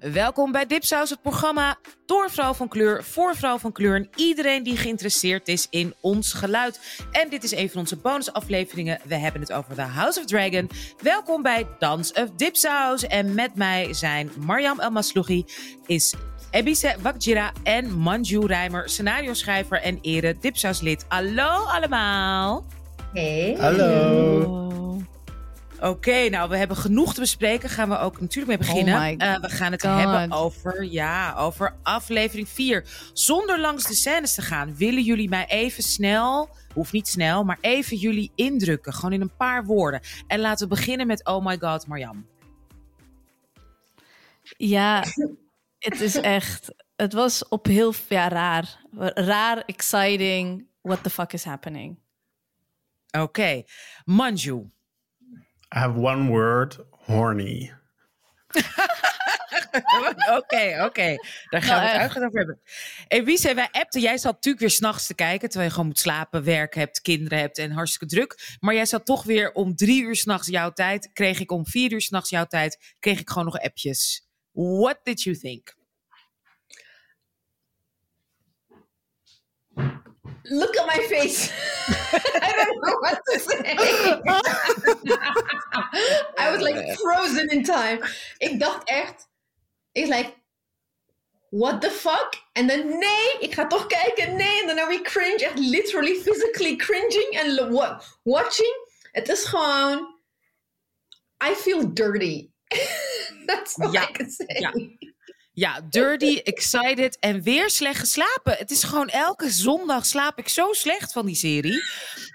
Welkom bij Dipsaus, het programma door vrouw van kleur, voor vrouw van kleur en iedereen die geïnteresseerd is in ons geluid. En dit is een van onze bonusafleveringen. We hebben het over The House of Dragon. Welkom bij Dance of Dipsaus. En met mij zijn Mariam El Maslougi, is Ebise Wakjira en Manju Rijmer, scenario schrijver en ere Dipsaus-lid. Hallo allemaal. Hey. Hallo. Oké, nou we hebben genoeg te bespreken. Gaan we ook natuurlijk mee beginnen. Oh Eh, we gaan het God. hebben over, ja, over aflevering 4. Zonder langs de scènes te gaan, willen jullie mij even snel, hoeft niet snel, maar even jullie indrukken. Gewoon in een paar woorden. En laten we beginnen met Oh my god, Marjam. Ja, het is echt. Het was op heel ja, raar. Raar, exciting. What the fuck is happening? Oké, Manju. I have one word, horny. Oké, oké. Daar gaan we het echt. uitgebreid over hebben. En wie zei, wij appten, jij zat natuurlijk weer s'nachts te kijken, terwijl je gewoon moet slapen, werk hebt, kinderen hebt en hartstikke druk. Maar jij zat toch weer om drie uur s'nachts jouw tijd, kreeg ik om vier uur s'nachts jouw tijd, kreeg ik gewoon nog appjes. What did you think? Look at my face. I don't know what to say. I was like frozen in time. Ik dacht echt, ik like, what the fuck? En dan nee, ik ga toch kijken, nee. En dan are we cringe, echt literally physically cringing and lo- watching. Het is gewoon, I feel dirty. That's all Ja, I can say. ja. Ja, dirty, excited en weer slecht geslapen. Het is gewoon elke zondag slaap ik zo slecht van die serie.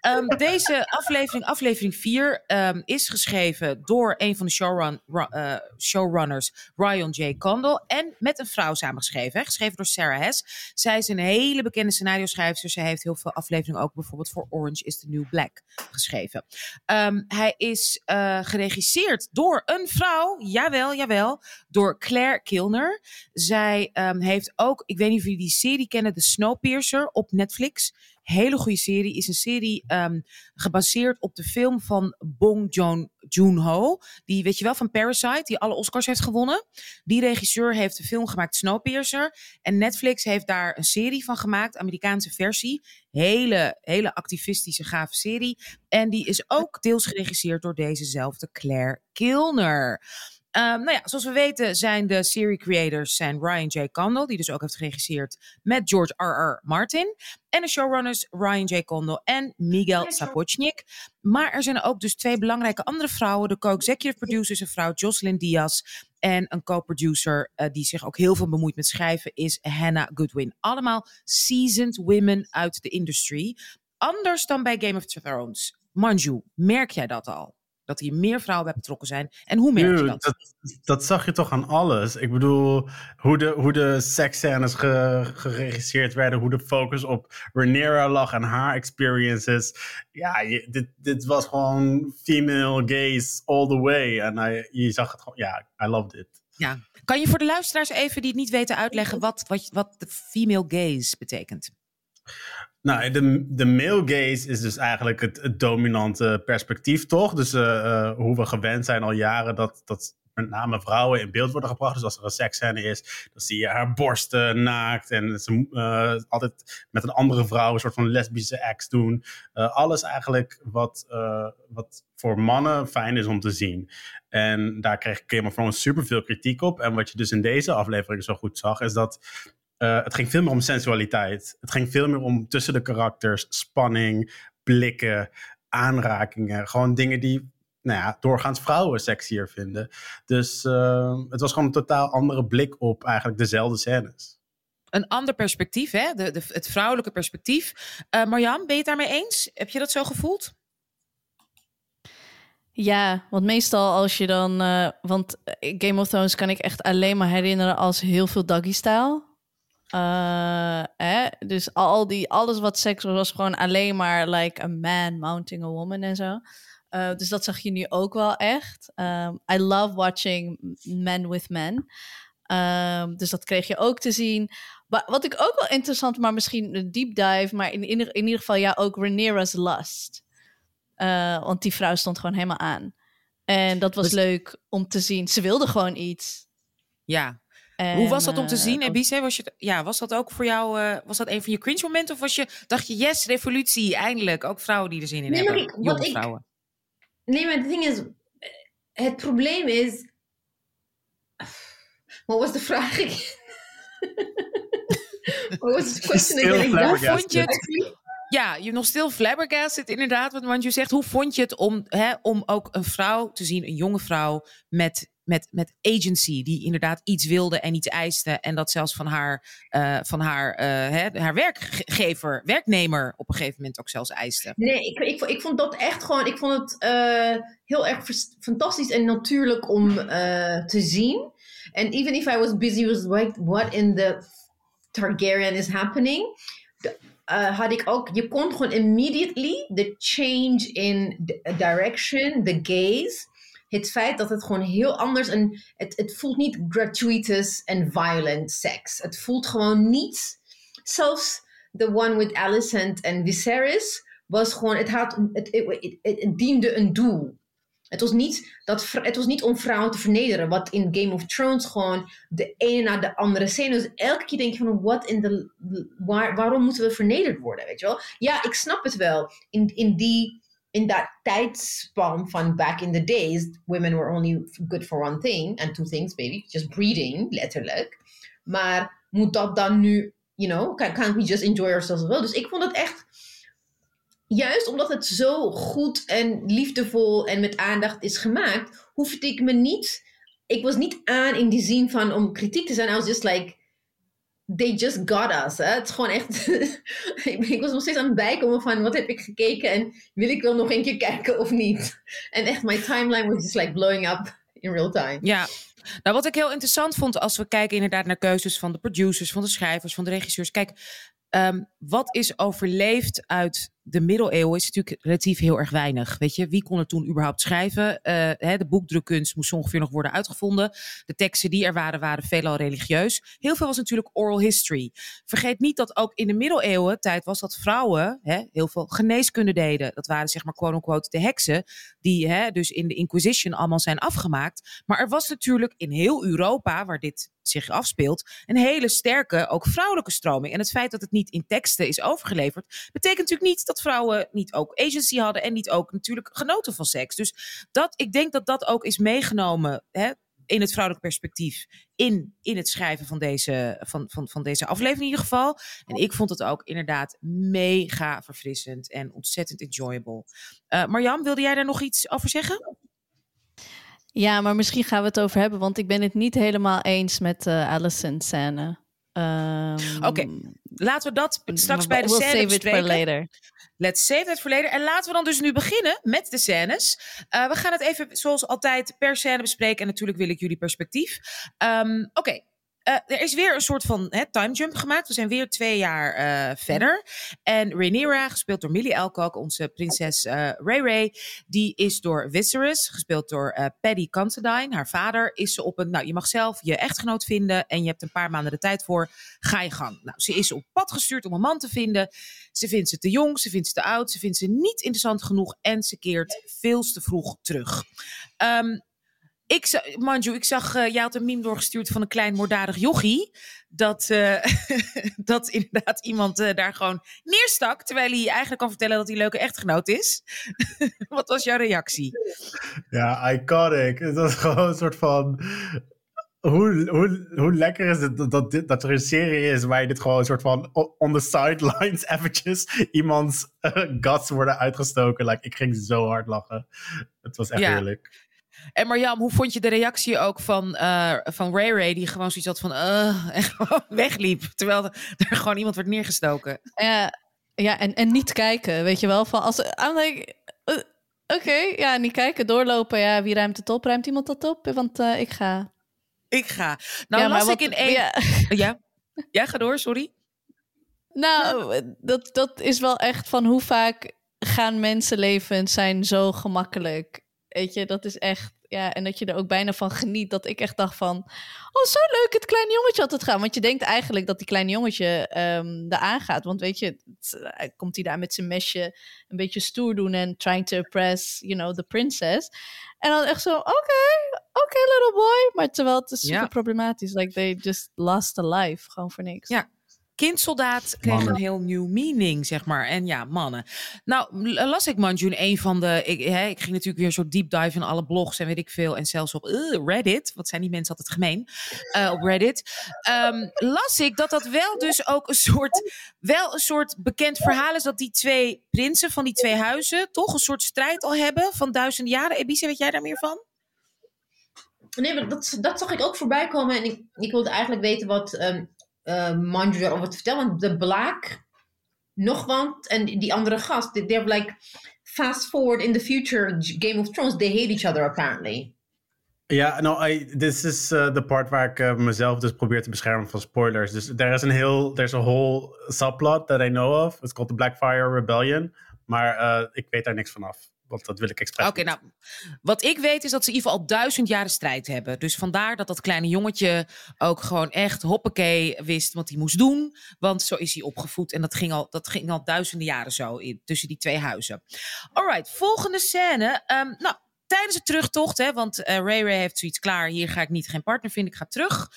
Ehm, deze aflevering, aflevering 4, ehm, is geschreven door een van de showrun, ru- eh, showrunners, Ryan J. Condal. En met een vrouw samengeschreven. Geschreven door Sarah Hess. Zij is een hele bekende scenario schrijfster. Zij heeft heel veel afleveringen ook bijvoorbeeld voor Orange is the New Black geschreven. Ehm, hij is eh, geregisseerd door een vrouw, jawel, jawel, door Claire Kilner. Zij ehm, heeft ook, ik weet niet of jullie die serie kennen, The Snowpiercer op Netflix. Hele goede serie. Is een serie ehm, gebaseerd op de film van Bong Joon Joon-ho. Die, weet je wel, van Parasite, die alle Oscars heeft gewonnen. Die regisseur heeft de film gemaakt Snowpiercer. En Netflix heeft daar een serie van gemaakt, Amerikaanse versie. Hele, hele activistische, gave serie. En die is ook deels geregisseerd door dezezelfde Claire Kilner. Ehm, nou ja, zoals we weten zijn de serie creators zijn Ryan J. Condal, die dus ook heeft geregisseerd met George R.R. Martin. En de showrunners Ryan J. Condal en Miguel Sapochnik. Maar er zijn ook dus twee belangrijke andere vrouwen. De co-executive producer is een vrouw, Jocelyn Diaz. En een co-producer eh, die zich ook heel veel bemoeit met schrijven is Hannah Goodwin. Allemaal seasoned women uit de industry. Anders dan bij Game of Thrones. Manju, merk jij dat al? Dat hier meer vrouwen bij betrokken zijn. En hoe merk je dat? dat, dat zag je toch aan alles. Ik bedoel, hoe de, hoe de seksscènes ge- geregisseerd werden, hoe de focus op Rhaenyra lag en haar experiences. Ja, je, dit, dit was gewoon female gaze all the way. En je zag het gewoon, ja, I loved it. Ja. Kan je voor de luisteraars even die het niet weten uitleggen wat, wat, wat de female gaze betekent? Nou, de, de male gaze is dus eigenlijk het, dominante perspectief, toch? Dus eh, eh, hoe we gewend zijn al jaren dat, dat met name vrouwen in beeld worden gebracht. Dus als er een seksscène is, dan zie je haar borsten naakt en ze eh, altijd met een andere vrouw een soort van lesbische act doen. Alles eigenlijk wat, wat voor mannen fijn is om te zien. En daar kreeg Game of Thrones superveel kritiek op. En wat je dus in deze aflevering zo goed zag, is dat eh, het ging veel meer om sensualiteit. Het ging veel meer om tussen de karakters, spanning, blikken, aanrakingen. Gewoon dingen die nou ja, doorgaans vrouwen sexier vinden. Dus eh, het was gewoon een totaal andere blik op eigenlijk dezelfde scènes. Een ander perspectief, hè? De, de, het vrouwelijke perspectief. Eh Marjan, ben je het daarmee eens? Heb je dat zo gevoeld? Ja, want meestal als je dan... eh, want Game of Thrones kan ik echt alleen maar herinneren als heel veel doggy-style. Eh, hè? Dus al die, alles wat seks was, was gewoon alleen maar like a man mounting a woman en zo. Eh, dus dat zag je nu ook wel echt. Um, I love watching men with men. Um, dus dat kreeg je ook te zien. Maar wat ik ook wel interessant, maar misschien een deep dive, maar in, in, in ieder geval ja, ook Rhaenyra's Lust. Uh, want die vrouw stond gewoon helemaal aan. En dat was Dus- leuk om te zien. Ze wilde gewoon iets. Ja. Hoe was dat om te En, zien, eh, Ebise? Was, je, ja, was dat ook voor jou, eh, was dat een van je cringe momenten? Of was je, dacht je, yes, revolutie, eindelijk. Ook vrouwen die er zin in Nee, hebben. ik- wat Jonge ik- vrouwen. Nee, maar het ding is, eh, het probleem is. Wat was de vraag? What was the question? Hoe vond je het? Ja, je nog stil flabbergasted inderdaad, wat Manju zegt. Hoe vond je het om, hè, om ook een vrouw te zien, een jonge vrouw met, met, met agency, die inderdaad iets wilde en iets eiste en dat zelfs van haar, eh, van haar, eh, hè, haar werkgever, werknemer op een gegeven moment ook zelfs eiste. Nee, ik, ik, ik vond dat echt gewoon. Ik vond het eh, heel erg fantastisch en natuurlijk om te zien. En even if I was busy with what in the Targaryen is happening, had ik ook. Je kon gewoon immediately the change in direction, the gaze. Het feit dat het gewoon heel anders en het, het voelt niet gratuitous en violent seks. Het voelt gewoon niet. Zelfs the one with Alicent en Viserys was gewoon, het, had, het, het, diende een doel. Het was, niet dat, het was niet om vrouwen te vernederen, wat in Game of Thrones gewoon de ene na de andere scène. Dus elke keer denk je van, what in waar, waarom moeten we vernederd worden, weet je wel? Ja, ik snap het wel. In, in die, in dat tijdspan van back in the days, women were only good for one thing, and two things, baby, just breeding, letterlijk. Maar moet dat dan nu, you know, can, can't we just enjoy ourselves as well? Dus ik vond het echt, juist omdat het zo goed en liefdevol en met aandacht is gemaakt, hoefde ik me niet, ik was niet aan in die zin van om kritiek te zijn. I was just like, they just got us. Hè? Het is gewoon echt, ik, was nog steeds aan het bijkomen van wat heb ik gekeken en wil ik wel nog een keer kijken of niet. En echt, my timeline was just like blowing up in real time. Ja, nou wat ik heel interessant vond als we kijken inderdaad naar keuzes van de producers, van de schrijvers, van de regisseurs. Kijk, ehm, wat is overleefd uit de middeleeuwen is natuurlijk relatief heel erg weinig. Weet je, wie kon er toen überhaupt schrijven? Eh, hè, de boekdrukkunst moest ongeveer nog worden uitgevonden. De teksten die er waren, waren veelal religieus. Heel veel was natuurlijk oral history. Vergeet niet dat ook in de middeleeuwen tijd was dat vrouwen hè, heel veel geneeskunde deden. Dat waren zeg maar quote-unquote de heksen, die hè, dus in de Inquisition allemaal zijn afgemaakt. Maar er was natuurlijk in heel Europa, waar dit zich afspeelt, een hele sterke, ook vrouwelijke stroming. En het feit dat het niet in teksten is overgeleverd, betekent natuurlijk niet dat vrouwen niet ook agency hadden en niet ook natuurlijk genoten van seks. Dus dat, ik denk dat dat ook is meegenomen hè, in het vrouwelijk perspectief in, in het schrijven van deze, van, van, van deze aflevering in ieder geval. En ik vond het ook inderdaad mega verfrissend en ontzettend enjoyable. Uh, Marjam, wilde jij daar nog iets over zeggen? Ja, maar misschien gaan we het over hebben, want ik ben het niet helemaal eens met de uh, Allison scène. Um, Oké, okay. laten we dat straks bij de we'll scène save bespreken. It for later. Let's save it for later. En laten we dan dus nu beginnen met de scènes. Uh, we gaan het even zoals altijd per scène bespreken. En natuurlijk wil ik jullie perspectief. Um, Oké, okay. Uh, er is weer een soort van hè, time jump gemaakt. We zijn weer twee jaar uh, verder. En Rhaenyra, gespeeld door Millie Alcock, onze prinses uh, Ray Ray, die is door Viserys, gespeeld door Paddy Considine, haar vader, is ze op een, nou je mag zelf je echtgenoot vinden en je hebt een paar maanden de tijd voor, ga je gang. Nou, ze is op pad gestuurd om een man te vinden. Ze vindt ze te jong, ze vindt ze te oud, ze vindt ze niet interessant genoeg en ze keert veel te vroeg terug. Um, ik, Manju, ik zag, uh, jij had een meme doorgestuurd van een klein moorddadig jochie. Dat, uh, dat inderdaad iemand uh, daar gewoon neerstak. Terwijl hij eigenlijk kan vertellen dat hij een leuke echtgenoot is. Wat was jouw reactie? Ja, iconic. Het was gewoon een soort van... Hoe, hoe, hoe lekker is het dat, dat, dit, dat er een serie is waar je dit gewoon een soort van on the sidelines eventjes iemands guts worden uitgestoken. Like, ik ging zo hard lachen. Het was echt ja. heerlijk. En Marjam, hoe vond je de reactie ook van, uh, van Ray Ray, die gewoon zoiets had van uh, en gewoon wegliep, terwijl er, gewoon iemand werd neergestoken? Ja, ja en, en niet kijken, weet je wel. Van als, I'm like, uh, oké, okay, ja, niet kijken, doorlopen. Ja, wie ruimt het op? Ruimt iemand dat op? Want uh, ik ga. Ik ga. Nou, ja, las wat, ik in één... Ja. ja. ja, ga door, sorry. Nou, dat, dat is wel echt van hoe vaak gaan mensenlevens zijn zo gemakkelijk. Weet je, dat is echt ja, en dat je er ook bijna van geniet. Dat ik echt dacht van, oh zo leuk, het kleine jongetje had het gaan. Want je denkt eigenlijk dat die kleine jongetje um, eraan gaat. Want weet je, het, uh, komt hij daar met zijn mesje een beetje stoer doen en trying to impress, you know, the princess. En dan echt zo, oké, okay, oké okay, little boy. Maar terwijl het is super problematisch. Like they just lost a life, gewoon voor niks. Ja. Kindsoldaat kreeg Mannen. een heel nieuw meaning, zeg maar. En ja, mannen. Nou, las ik Manjun, een van de... Ik, hè, ik ging natuurlijk weer zo deep dive in alle blogs en weet ik veel. En zelfs op eh, Reddit. Wat zijn die mensen altijd gemeen? eh, op Reddit. Ehm, las ik dat dat wel dus ook een soort... Wel een soort bekend verhaal is dat die twee prinsen van die twee huizen... toch een soort strijd al hebben van duizenden jaren. Ebise, weet jij daar meer van? Nee, maar dat, dat zag ik ook voorbij komen. En ik, ik wilde eigenlijk weten wat um, uh, Manju daarover te vertellen. Want de Black, nog wat, en die andere gast, they, they're like fast forward in the future Game of Thrones. They hate each other apparently. Ja, nou, dit is eh, de part waar ik eh, mezelf dus probeer te beschermen van spoilers. Dus er is een heel, there's a whole subplot that I know of. It's called the Blackfire Rebellion. Maar eh, ik weet daar niks vanaf. Want dat wil ik expres Oké, nou, wat ik weet is dat ze in ieder geval al duizend jaren strijd hebben. Dus vandaar dat dat kleine jongetje ook gewoon echt hoppakee wist wat hij moest doen. Want zo is hij opgevoed en dat ging al, dat ging al duizenden jaren zo in, tussen die twee huizen. Alright, volgende scène. Ehm, nou, tijdens de terugtocht, hè, want eh, Ray Ray heeft zoiets klaar. Hier ga ik niet geen partner vinden, ik ga terug.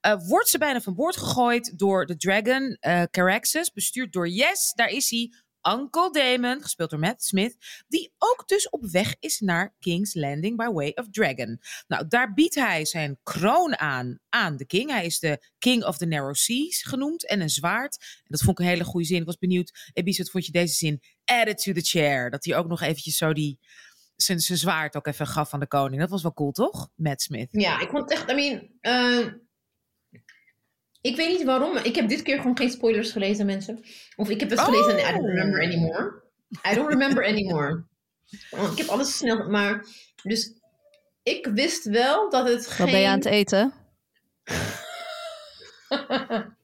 Eh, wordt ze bijna van boord gegooid door de Dragon, eh Caraxes, bestuurd door Yes. Daar is hij. Uncle Damon, gespeeld door Matt Smith, die ook dus op weg is naar King's Landing by Way of Dragon. Nou, daar biedt hij zijn kroon aan aan de king. Hij is de King of the Narrow Seas genoemd en een zwaard. En dat vond ik een hele goede zin. Ik was benieuwd, Ebise, wat vond je deze zin? Add it to the chair. Dat hij ook nog eventjes zo die, zijn, zijn zwaard ook even gaf aan de koning. Dat was wel cool, toch? Matt Smith. Ja, ik vond echt, I mean, uh, ik weet niet waarom, maar ik heb dit keer gewoon geen spoilers gelezen, mensen. Of ik heb het gelezen en I don't remember anymore. I don't remember anymore. Want ik heb alles snel, maar, dus ik wist wel dat het geen... Wat ben je aan het eten?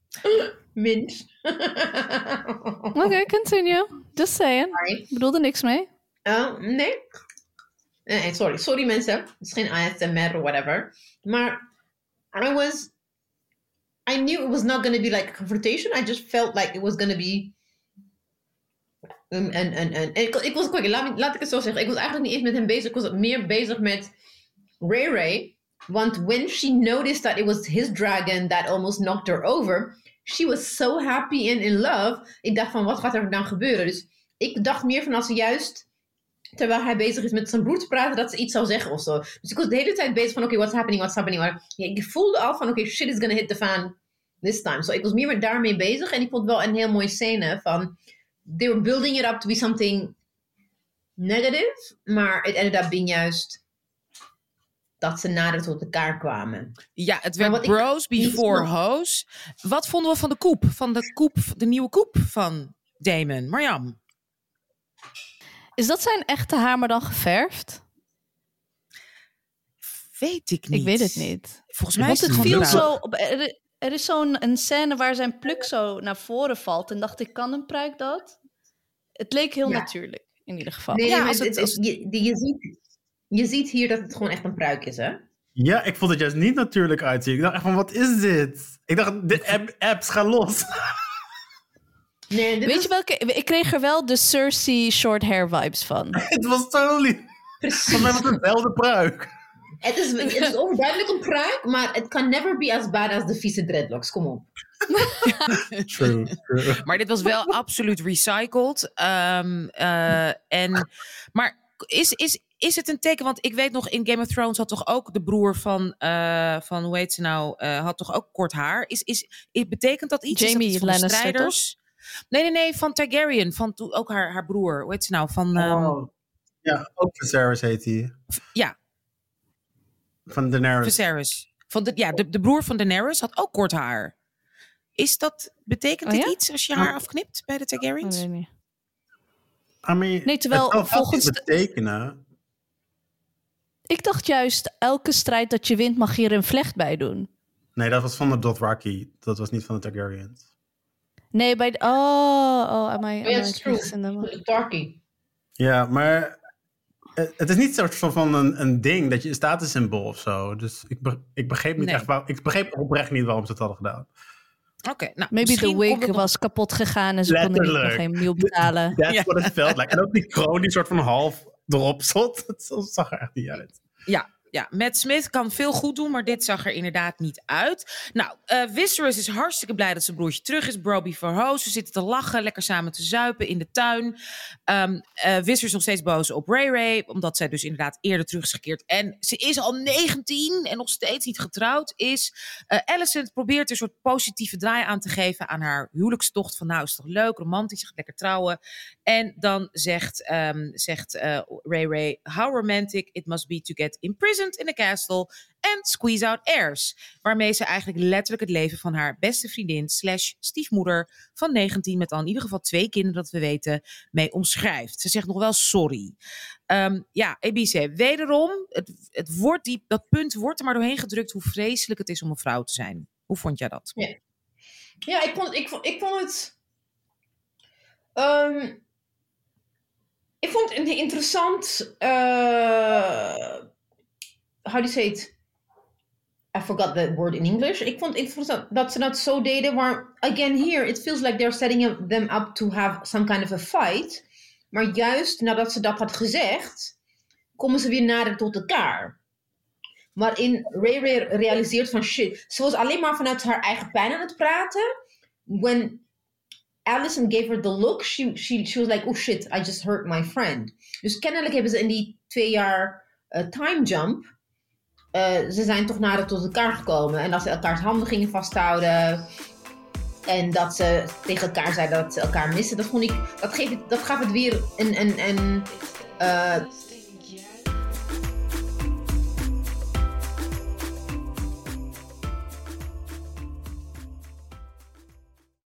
Mint. Oké, okay, continue. Just saying. Sorry. Ik bedoel er niks mee. Uh, nee. Nee, sorry. Sorry mensen. Het is geen ASMR of whatever. Maar I was... I knew it was not going to be like a confrontation. I just felt like it was going to be... Um, en, en, en, en ik, ik was, kijk, laat, laat ik het zo zeggen. Ik was eigenlijk niet eens met hem bezig. Ik was meer bezig met Ray Ray. Want when she noticed that it was his dragon that almost knocked her over... She was so happy and in love. Ik dacht van, wat gaat er dan gebeuren? Dus ik dacht meer van als ze juist terwijl hij bezig is met zijn broer te praten, dat ze iets zou zeggen of zo. Dus ik was de hele tijd bezig van, oké, okay, what's happening, what's happening. Maar ja, ik voelde al van, oké, okay, shit is gonna hit the fan this time. So ik was meer met daarmee bezig en ik vond wel een heel mooie scène van, they were building it up to be something negative, maar it ended up being juist dat ze nader tot elkaar kwamen. Ja, het werd bros before hoes. Wat vonden we van de koep? Van de koep, de nieuwe koep van Damon? Marjam? Is dat zijn echte haar maar dan geverfd? Weet ik niet. Ik weet het niet. Volgens mij is het, het viel zo op. Er, er is zo'n een scène waar zijn pluk zo naar voren valt. En dacht ik, kan een pruik dat? Het leek heel Ja. natuurlijk, in ieder geval. Nee, Ja, maar het, het- je, je, je ziet, je ziet hier dat het gewoon echt een pruik is, hè? Ja, ik vond het juist niet natuurlijk uitzien. Ik dacht echt van, wat is dit? Ik dacht, de app, apps gaan los. Nee, dit Weet is je welke? Ik kreeg er wel de Cersei short hair vibes van. Het was totally... Volgens mij was het dezelfde pruik. Het is, het is overduidelijk een pruik, maar het kan never be as bad as de vieze dreadlocks. Kom op. True, true. Maar dit was wel absoluut recycled. Ehm, eh, en, maar is, is, is het een teken? Want ik weet nog, in Game of Thrones had toch ook de broer van, eh, van hoe heet ze nou, eh, had toch ook kort haar. Is, is, is, betekent dat iets? Is dat Jaime iets van de Lannister, strijders? Nee, nee, nee, van Targaryen. Van to- ook haar, haar broer. Hoe heet ze nou? Van, ehm, Oh. Ja, ook Viserys heet hij. Ja. Van Daenerys. Viserys. Van de, ja, de, de broer van Daenerys had ook kort haar. Is dat, betekent Oh ja? iets als je haar afknipt bij de Targaryens? Oh. I mean, Nee, terwijl het volgens betekenen. Ik dacht juist, elke strijd dat je wint mag je er een vlecht bij doen. Nee, dat was van de Dothraki. Dat was niet van de Targaryens. Nee, bij de... Oh, oh, am I... am it's true. De Tarky. Ja, maar eh, het is niet soort van, van een, een ding dat je een statussymbool of zo. Dus ik, be- ik begreep niet Nee. echt waar, ik begreep oprecht niet waarom ze het hadden gedaan. Oké, nou, Maybe misschien the wig het was kapot gegaan en ze konden niet nog geen nieuw betalen. That's Ja. what it felt like. En ook die kroon die soort van half erop zat. Het zag er echt niet uit. Ja, ja, Matt Smith kan veel goed doen, maar dit zag er inderdaad niet uit. Nou, Viserys is hartstikke blij dat zijn broertje terug is. Broby voor Ze zitten te lachen, lekker samen te zuipen in de tuin. Viserys is nog steeds boos op Ray Ray, omdat zij dus inderdaad eerder terug is gekeerd. En ze is al 19 en nog steeds niet getrouwd is. Alicent probeert een soort positieve draai aan te geven aan haar huwelijkstocht. Van nou, is toch leuk, romantisch, gaat lekker trouwen. En dan zegt, ehm, zegt Ray Ray, how romantic it must be to get in a castle and squeeze out heirs. Waarmee ze eigenlijk letterlijk het leven van haar beste vriendin slash stiefmoeder van 19, met dan in ieder geval twee kinderen dat we weten, mee omschrijft. Ze zegt nog wel sorry. Ehm, ja, Ebice, wederom, het, het wordt die, dat punt wordt er maar doorheen gedrukt hoe vreselijk het is om een vrouw te zijn. Hoe vond jij dat? Ja, ik vond, ik vond, ik vond het. ehm, ik vond het interessant. eh how do you say? I forgot the word in English. Ik vond interessant dat ze dat zo deden. Maar again, here it feels like they're setting them up to have some kind of a fight. Maar juist nadat ze dat had gezegd, komen ze weer nader tot elkaar. Waarin Ray Ray realiseert van shit. Ze was alleen maar vanuit haar eigen pijn aan het praten. When Allison gave her the look, she, she, she was like, oh shit, I just hurt my friend. Dus kennelijk hebben ze in die twee jaar eh, time jump, eh, ze zijn toch nader tot elkaar gekomen. En dat ze elkaars handen gingen vasthouden. En dat ze tegen elkaar zeiden dat ze elkaar missen. Dat vond ik, dat, geeft dat gaf het weer een, eh,